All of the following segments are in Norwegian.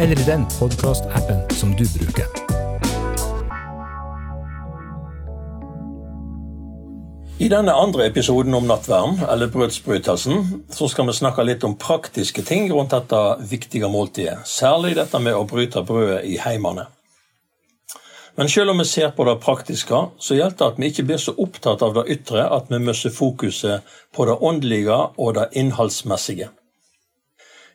eller i den podkastappen som du bruker. I denne andre episoden om nattverden, eller brødsbrytelsen, så skal vi snakke litt om praktiske ting rundt dette viktige måltidet. Særlig dette med å bryte brødet i heimene. Men selv om vi ser på det praktiske, så gjelder det at vi ikke blir så opptatt av det ytre at vi mister fokuset på det åndelige og det innholdsmessige.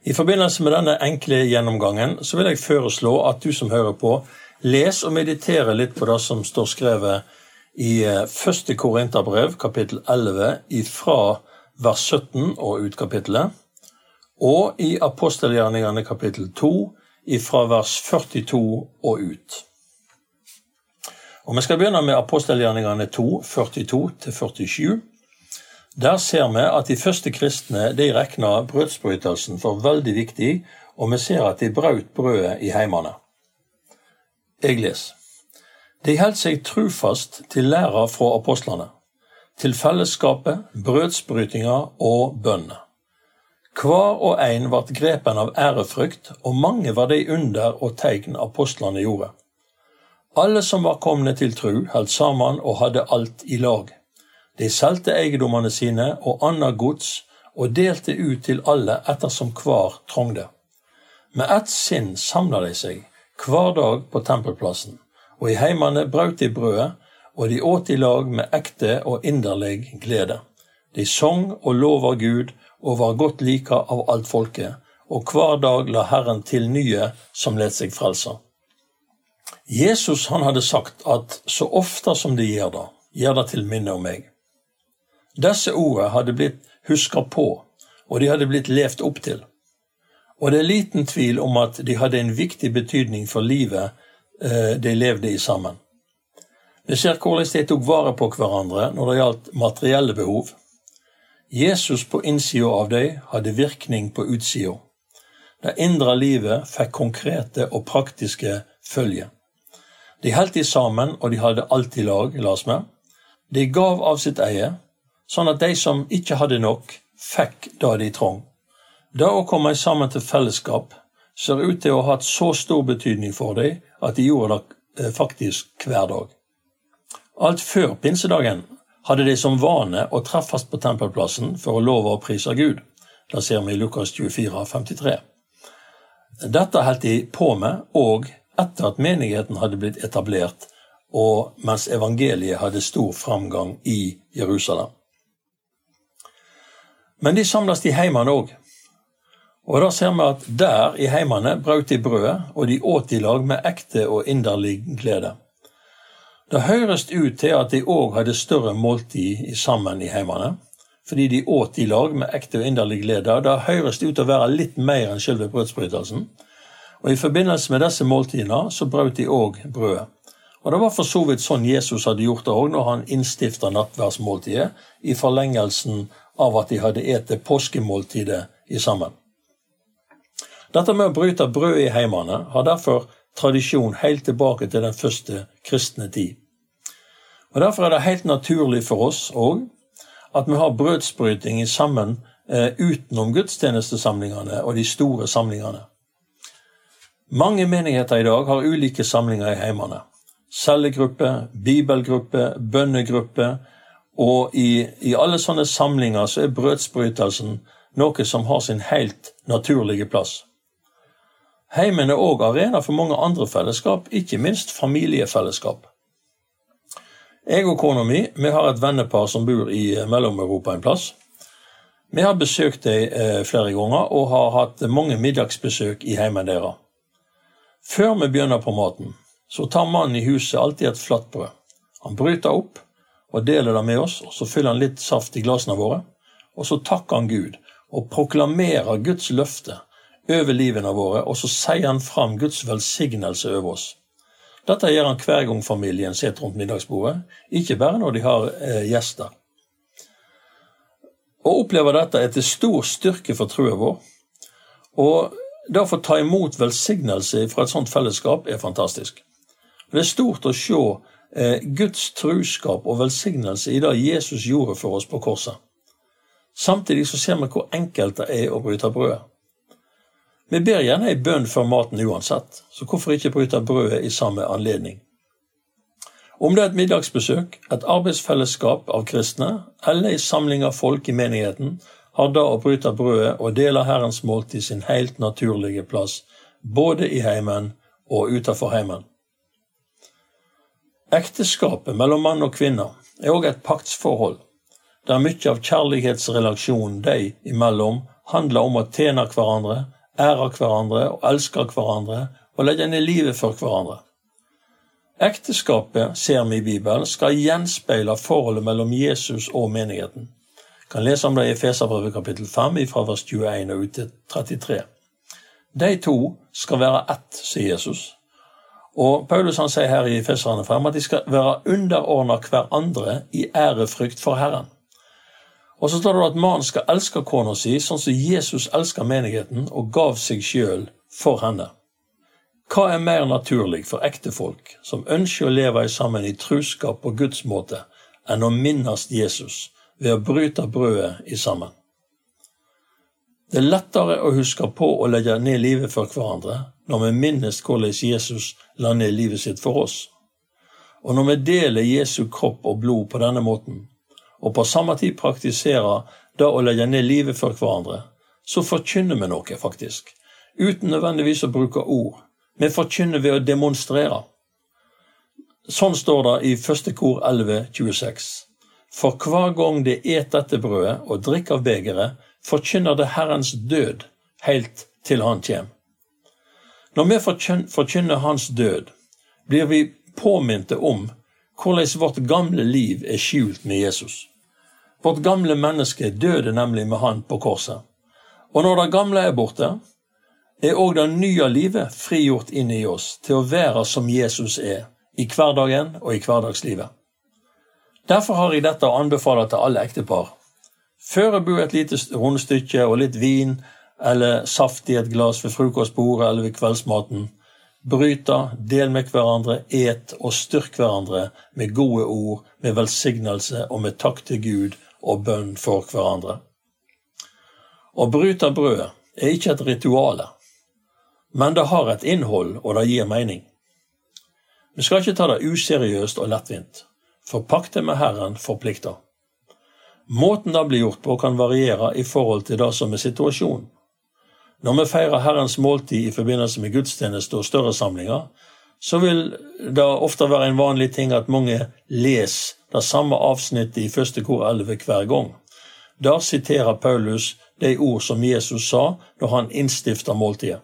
I forbindelse med denne enkle gjennomgangen så vil jeg foreslå at du som hører på, les og mediterer litt på det som står skrevet i eh, første Korinterbrev, kapittel 11, ifra vers 17 og ut kapittelet, og i apostelgjerningene kapittel 2, ifra vers 42 og ut. Og Vi skal begynne med apostelgjerningene 2, 42-47. Der ser vi at de første kristne de regna brødsbrytelsen for veldig viktig, og vi ser at de brøt brødet i heimene. Jeg leser. De holdt seg trufast til læra fra apostlene, til fellesskapet, brødsbrytinga og bønnene. Hver og en ble grepen av ærefrykt, og mange var de under og tegn apostlene gjorde. Alle som var komne til tru, holdt sammen og hadde alt i lag. De solgte eiendommene sine og annet gods og delte ut til alle ettersom hver trongde. Med ett sinn samla de seg hver dag på tempelplassen, og i heimene brøt de brødet, og de åt i lag med ekte og inderlig glede. De sang og lova Gud og var godt lika av alt folket, og hver dag la Herren til nye som let seg frelse. Jesus han hadde sagt at så ofte som de gjør det, gjør det til minne om meg. Disse ordene hadde blitt huska på, og de hadde blitt levd opp til. Og det er liten tvil om at de hadde en viktig betydning for livet eh, de levde i sammen. Vi ser hvordan de tok vare på hverandre når det gjaldt materielle behov. Jesus på innsida av dem hadde virkning på utsida. Det indre livet fikk konkrete og praktiske følger. De holdt de sammen, og de hadde alltid lag, las vi. De gav av sitt eie, sånn at de som ikke hadde nok, fikk det de trong. Det å komme sammen til fellesskap ser ut til å ha hatt så stor betydning for dem at de gjorde det eh, faktisk hver dag. Alt før pinsedagen hadde de som vane å treffes på tempelplassen for å love og prise Gud. Det ser vi i Lukas 24, 53. Dette holdt de på med, og etter at menigheten hadde blitt etablert, og mens evangeliet hadde stor framgang i Jerusalem. Men de samles i heimene òg. Og da ser vi at der i heimene brøt de brødet, og de åt i lag med ekte og inderlig glede. Det høres ut til at de òg hadde større måltid sammen i heimene, fordi de åt i lag med ekte og inderlig glede. Det høres ut til å være litt mer enn selve brødsbrytelsen. Og I forbindelse med disse måltidene så brøt de òg brødet. Og Det var for så vidt sånn Jesus hadde gjort det òg når han innstifta nattverdsmåltidet, i forlengelsen av at de hadde ete påskemåltidet i sammen. Dette med å bryte brød i heimene har derfor tradisjon helt tilbake til den første kristne tid. Og Derfor er det helt naturlig for oss òg at vi har brødsbryting sammen eh, utenom gudstjenestesamlingene og de store samlingene. Mange menigheter i dag har ulike samlinger i heimene. Cellegruppe, bibelgruppe, bønnegruppe, og i, i, alle sånne samlinger så er brødsbrytelsen noe som har sin helt naturlige plass. Heimen er òg arena for mange andre fellesskap, ikke minst familiefellesskap. Jeg og kona mi vi har et vennepar som bor i Mellom-Europa en plass. Vi har besøkt dem eh, flere ganger og har hatt mange middagsbesøk i heimen deres. Før vi begynner på maten, så tar mannen i huset alltid et flatbrød. Han bryter opp og deler det med oss, og så fyller han litt saft i glassene våre. Og så takker han Gud og proklamerer Guds løfte over livene våre, og så sier han fram Guds velsignelse over oss. Dette gjør han hver gang familien sitter rundt middagsbordet, ikke bare når de har eh, gjester. Å oppleve dette er til stor styrke for troen vår, og det å få ta imot velsignelse fra et sånt fellesskap er fantastisk. Det er stort å se Guds truskap og velsignelse i det Jesus gjorde for oss på korset. Samtidig så ser vi hvor enkelt det er å bryte brødet. Vi ber gjerne ei bønn før maten uansett, så hvorfor ikke bryte brødet i samme anledning? Om det er et middagsbesøk, et arbeidsfellesskap av kristne eller ei samling av folk i menigheten, har da å bryte brødet og dele Herrens måltid sin helt naturlige plass, både i heimen og utenfor heimen. Ekteskapet mellom mann og kvinne er òg et paktsforhold, der mye av kjærlighetsrelasjonen de imellom handler om å tjene hverandre, ære hverandre og elske hverandre og legge ned livet for hverandre. Ekteskapet, ser vi i Bibelen, skal gjenspeile forholdet mellom Jesus og menigheten kan lese om det i Feserbrevet kapittel 5 fra vers 21 og ut til 33. De to skal være ett, sier Jesus. Og Paulus han sier her i Feserne 5 at de skal være underordna hverandre i ærefrykt for Herren. Og så står det at mannen skal elske kona si sånn som Jesus elsker menigheten og gav seg sjøl for henne. Hva er mer naturlig for ektefolk som ønsker å leve sammen i truskap på Guds måte, enn å minnes Jesus ved å bryte brødet i sammen. Det er lettere å huske på å legge ned livet for hverandre når vi minnes hvordan Jesus la ned livet sitt for oss. Og når vi deler Jesu kropp og blod på denne måten, og på samme tid praktiserer det å legge ned livet for hverandre, så forkynner vi noe, faktisk, uten nødvendigvis å bruke ord. Vi forkynner ved å demonstrere. Sånn står det i første kor 11, 26. For hver gang de et dette brødet og drikker av begeret, forkynner det Herrens død helt til Han kjem. Når vi forkynner Hans død, blir vi påminte om hvordan vårt gamle liv er skjult med Jesus. Vårt gamle menneske døde nemlig med Han på korset. Og når det gamle er borte, er òg det nye livet frigjort inn i oss til å være som Jesus er, i hverdagen og i hverdagslivet. Derfor har jeg dette å anbefale til alle ektepar. Forbered et lite rundstykke og litt vin eller saft i et glass ved frokostbordet eller ved kveldsmaten. Bryta, del med hverandre, et og styrk hverandre med gode ord, med velsignelse og med takk til Gud og bønn for hverandre. Å bryte brødet er ikke et rituale, men det har et innhold, og det gir mening. Vi skal ikke ta det useriøst og lettvint for pakten med Herren forplikter. Måten det blir gjort på, kan variere i forhold til det som er situasjonen. Når vi feirer Herrens måltid i forbindelse med gudstjeneste og større samlinger, så vil det ofte være en vanlig ting at mange leser det samme avsnittet i første kor 11 hver gang. Der siterer Paulus de ord som Jesus sa når han innstifta måltidet.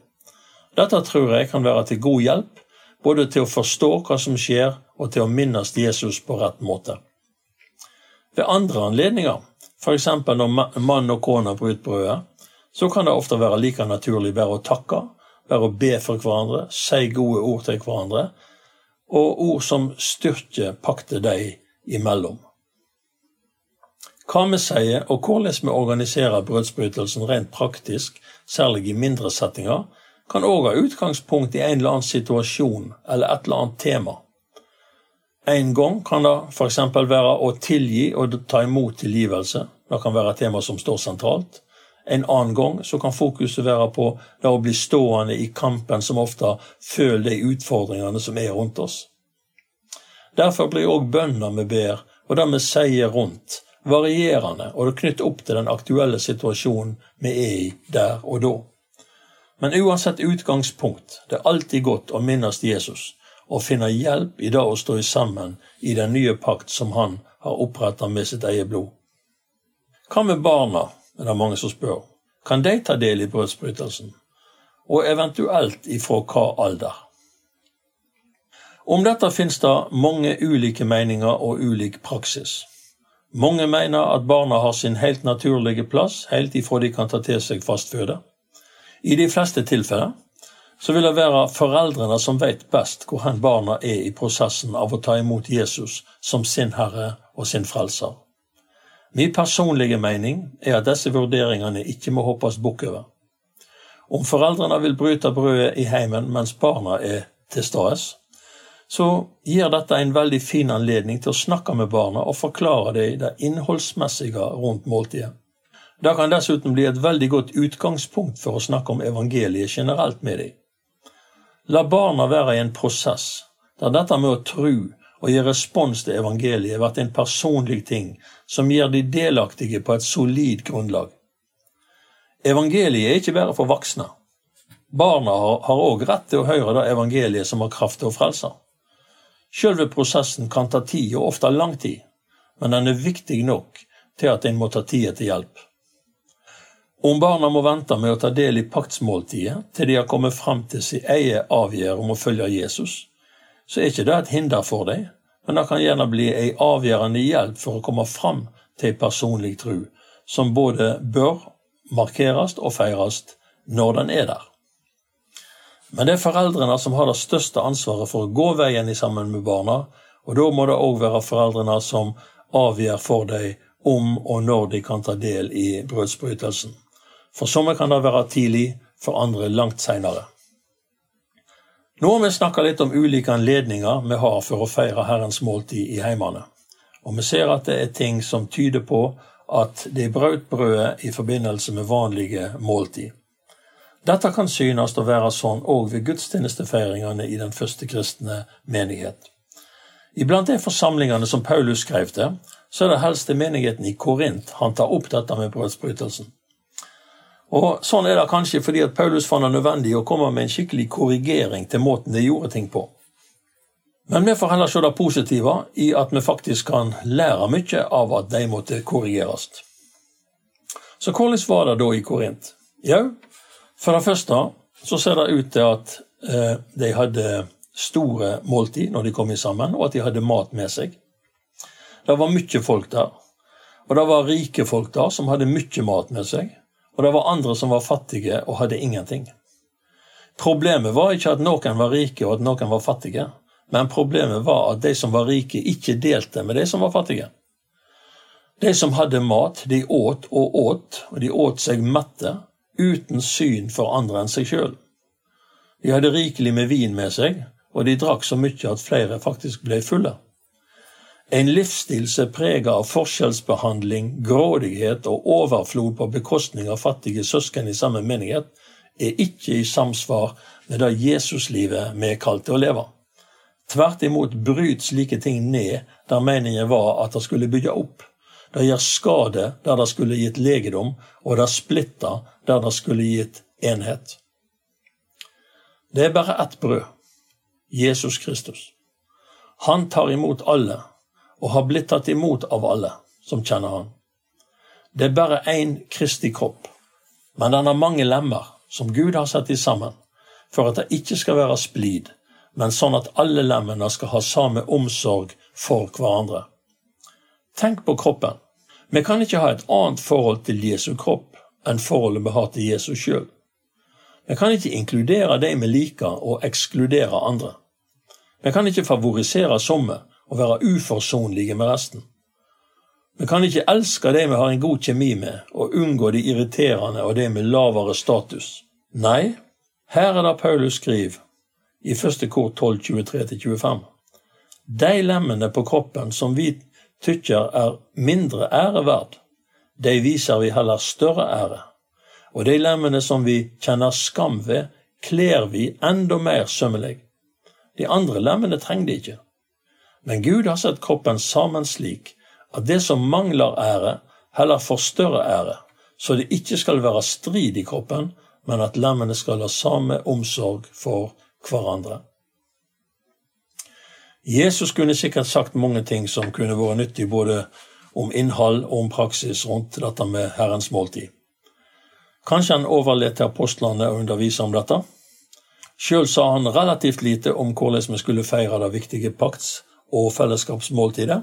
Dette tror jeg kan være til god hjelp, både til å forstå hva som skjer, og til å minnes Jesus på rett måte. Ved andre anledninger, f.eks. når mann og kone bryter brødet, så kan det ofte være like naturlig bare å takke, bare å be for hverandre, si gode ord til hverandre, og ord som styrker pakter deg imellom. Hva vi sier og hvordan vi organiserer brødsbrytelsen rent praktisk, særlig i mindre settinger, kan òg ha utgangspunkt i en eller annen situasjon eller et eller annet tema. En gang kan det f.eks. være å tilgi og ta imot tilgivelse. Det kan være et tema som står sentralt. En annen gang så kan fokuset være på det å bli stående i kampen som ofte føler de utfordringene som er rundt oss. Derfor blir òg bønner vi ber, og det vi sier rundt, varierende, og det knytter opp til den aktuelle situasjonen vi er i der og da. Men uansett utgangspunkt, det er alltid godt å minnes Jesus og finne hjelp i det å stå sammen i den nye pakt som han har oppretta med sitt eget blod. Hva med barna, er det er mange som spør. Kan de ta del i brødsbrytelsen? Og eventuelt ifra hva alder? Om dette finnes det mange ulike meninger og ulik praksis. Mange mener at barna har sin helt naturlige plass helt ifra de kan ta til seg fast føde. I de fleste tilfeller så vil det være foreldrene som vet best hvor hen barna er i prosessen av å ta imot Jesus som sin Herre og sin Frelser. Min personlige mening er at disse vurderingene ikke må hoppes bukk over. Om foreldrene vil bryte brødet i heimen mens barna er til stede, så gir dette en veldig fin anledning til å snakke med barna og forklare dem det innholdsmessige rundt måltidet. Det kan dessuten bli et veldig godt utgangspunkt for å snakke om evangeliet generelt med dem. La barna være i en prosess der dette med å tro og gi respons til evangeliet blir en personlig ting som gjør de delaktige på et solid grunnlag. Evangeliet er ikke bare for voksne. Barna har òg rett til å høre det evangeliet som har kraft til å frelse. Selve prosessen kan ta tid, og ofte lang tid, men den er viktig nok til at en må ta tida til hjelp. Om barna må vente med å ta del i paktsmåltidet til de har kommet fram til sin egen avgjørelse om å følge Jesus, så er ikke det et hinder for deg, men det kan gjerne bli ei avgjørende hjelp for å komme fram til ei personlig tru, som både bør markeres og feires når den er der. Men det er foreldrene som har det største ansvaret for å gå veien i sammen med barna, og da må det òg være foreldrene som avgjør for dem om og når de kan ta del i brødsbrytelsen. For somme kan det være tidlig, for andre langt seinere. Nå har vi snakka litt om ulike anledninger vi har for å feire Herrens måltid i heimene. Og vi ser at det er ting som tyder på at de brøt brødet i forbindelse med vanlige måltid. Dette kan synes å være sånn òg ved gudstjenestefeiringene i den første kristne menighet. Iblant de forsamlingene som Paulus skrev til, så er det helst til menigheten i Korint han tar opp dette med brødsbrytelsen. Og Sånn er det kanskje fordi at Paulus fant det nødvendig å komme med en skikkelig korrigering til måten de gjorde ting på. Men vi får heller se det positive i at vi faktisk kan lære mye av at de måtte korrigeres. Så hvordan var det da i Korint? Jau, for det første så ser det ut til at eh, de hadde store måltid når de kom sammen, og at de hadde mat med seg. Det var mye folk der. Og det var rike folk der som hadde mye mat med seg og det var andre som var fattige og hadde ingenting. Problemet var ikke at noen var rike og at noen var fattige, men problemet var at de som var rike, ikke delte med de som var fattige. De som hadde mat, de åt og åt, og de åt seg mette, uten syn for andre enn seg sjøl. De hadde rikelig med vin med seg, og de drakk så mye at flere faktisk ble fulle. En livsstil som er preget av forskjellsbehandling, grådighet og overflod på bekostning av fattige søsken i samme menighet, er ikke i samsvar med det Jesuslivet vi er kalt til å leve. Tvert imot bryter slike ting ned der meningen var at det skulle bygge opp. Det gjør skade der det skulle gitt legedom, og det splitter der det skulle gitt enhet. Det er bare ett brød Jesus Kristus. Han tar imot alle og har blitt tatt imot av alle som kjenner han. Det er bare én Kristi kropp, men den har mange lemmer som Gud har satt i sammen, for at det ikke skal være splid, men sånn at alle lemmene skal ha samme omsorg for hverandre. Tenk på kroppen. Vi kan ikke ha et annet forhold til Jesu kropp enn forholdet vi har til Jesus sjøl. Vi kan ikke inkludere de vi liker, og ekskludere andre. Vi kan ikke favorisere somme og være uforsonlige med resten. Vi kan ikke elske de vi har en god kjemi med, og unngå de irriterende og de med lavere status. Nei, her er det Paulus skriver i første kor 12, 23-25. De lemmene på kroppen som vi tykker er mindre ære verd, de viser vi heller større ære. Og de lemmene som vi kjenner skam ved, kler vi enda mer sømmelig. De andre lemmene trenger de ikke. Men Gud har sett kroppen sammen slik at det som mangler ære, heller får større ære, så det ikke skal være strid i kroppen, men at lemmene skal ha samme omsorg for hverandre. Jesus kunne sikkert sagt mange ting som kunne vært nyttig både om innhold og om praksis rundt dette med Herrens måltid. Kanskje han overlot til apostlene å undervise om dette? Sjøl sa han relativt lite om hvordan vi skulle feire det viktige pakts- og fellesskapsmåltidet.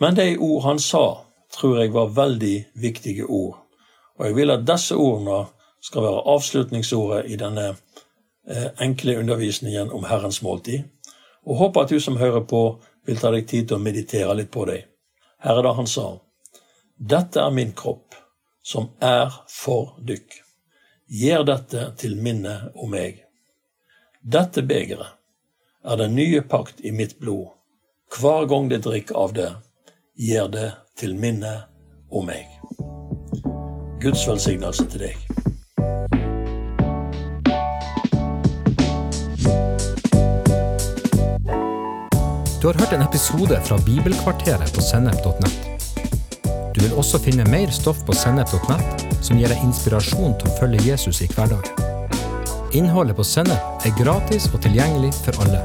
Men de ord han sa, tror jeg var veldig viktige ord. Og jeg vil at disse ordene skal være avslutningsordet i denne eh, enkle undervisningen om Herrens måltid, og håper at du som hører på, vil ta deg tid til å meditere litt på dem. Her er det han sa. Dette er min kropp, som er for dykk. Gjør dette til minne om meg. Dette begeret er den nye pakt i mitt blod. Hver gang de drikker av det, gjør det til minne om meg. Guds velsignelse til deg. Du har hørt en episode fra Bibelkvarteret på sennep.nett. Du vil også finne mer stoff på sennep.nett som gir deg inspirasjon til å følge Jesus i hverdagen. Innholdet på Sennep er gratis og tilgjengelig for alle,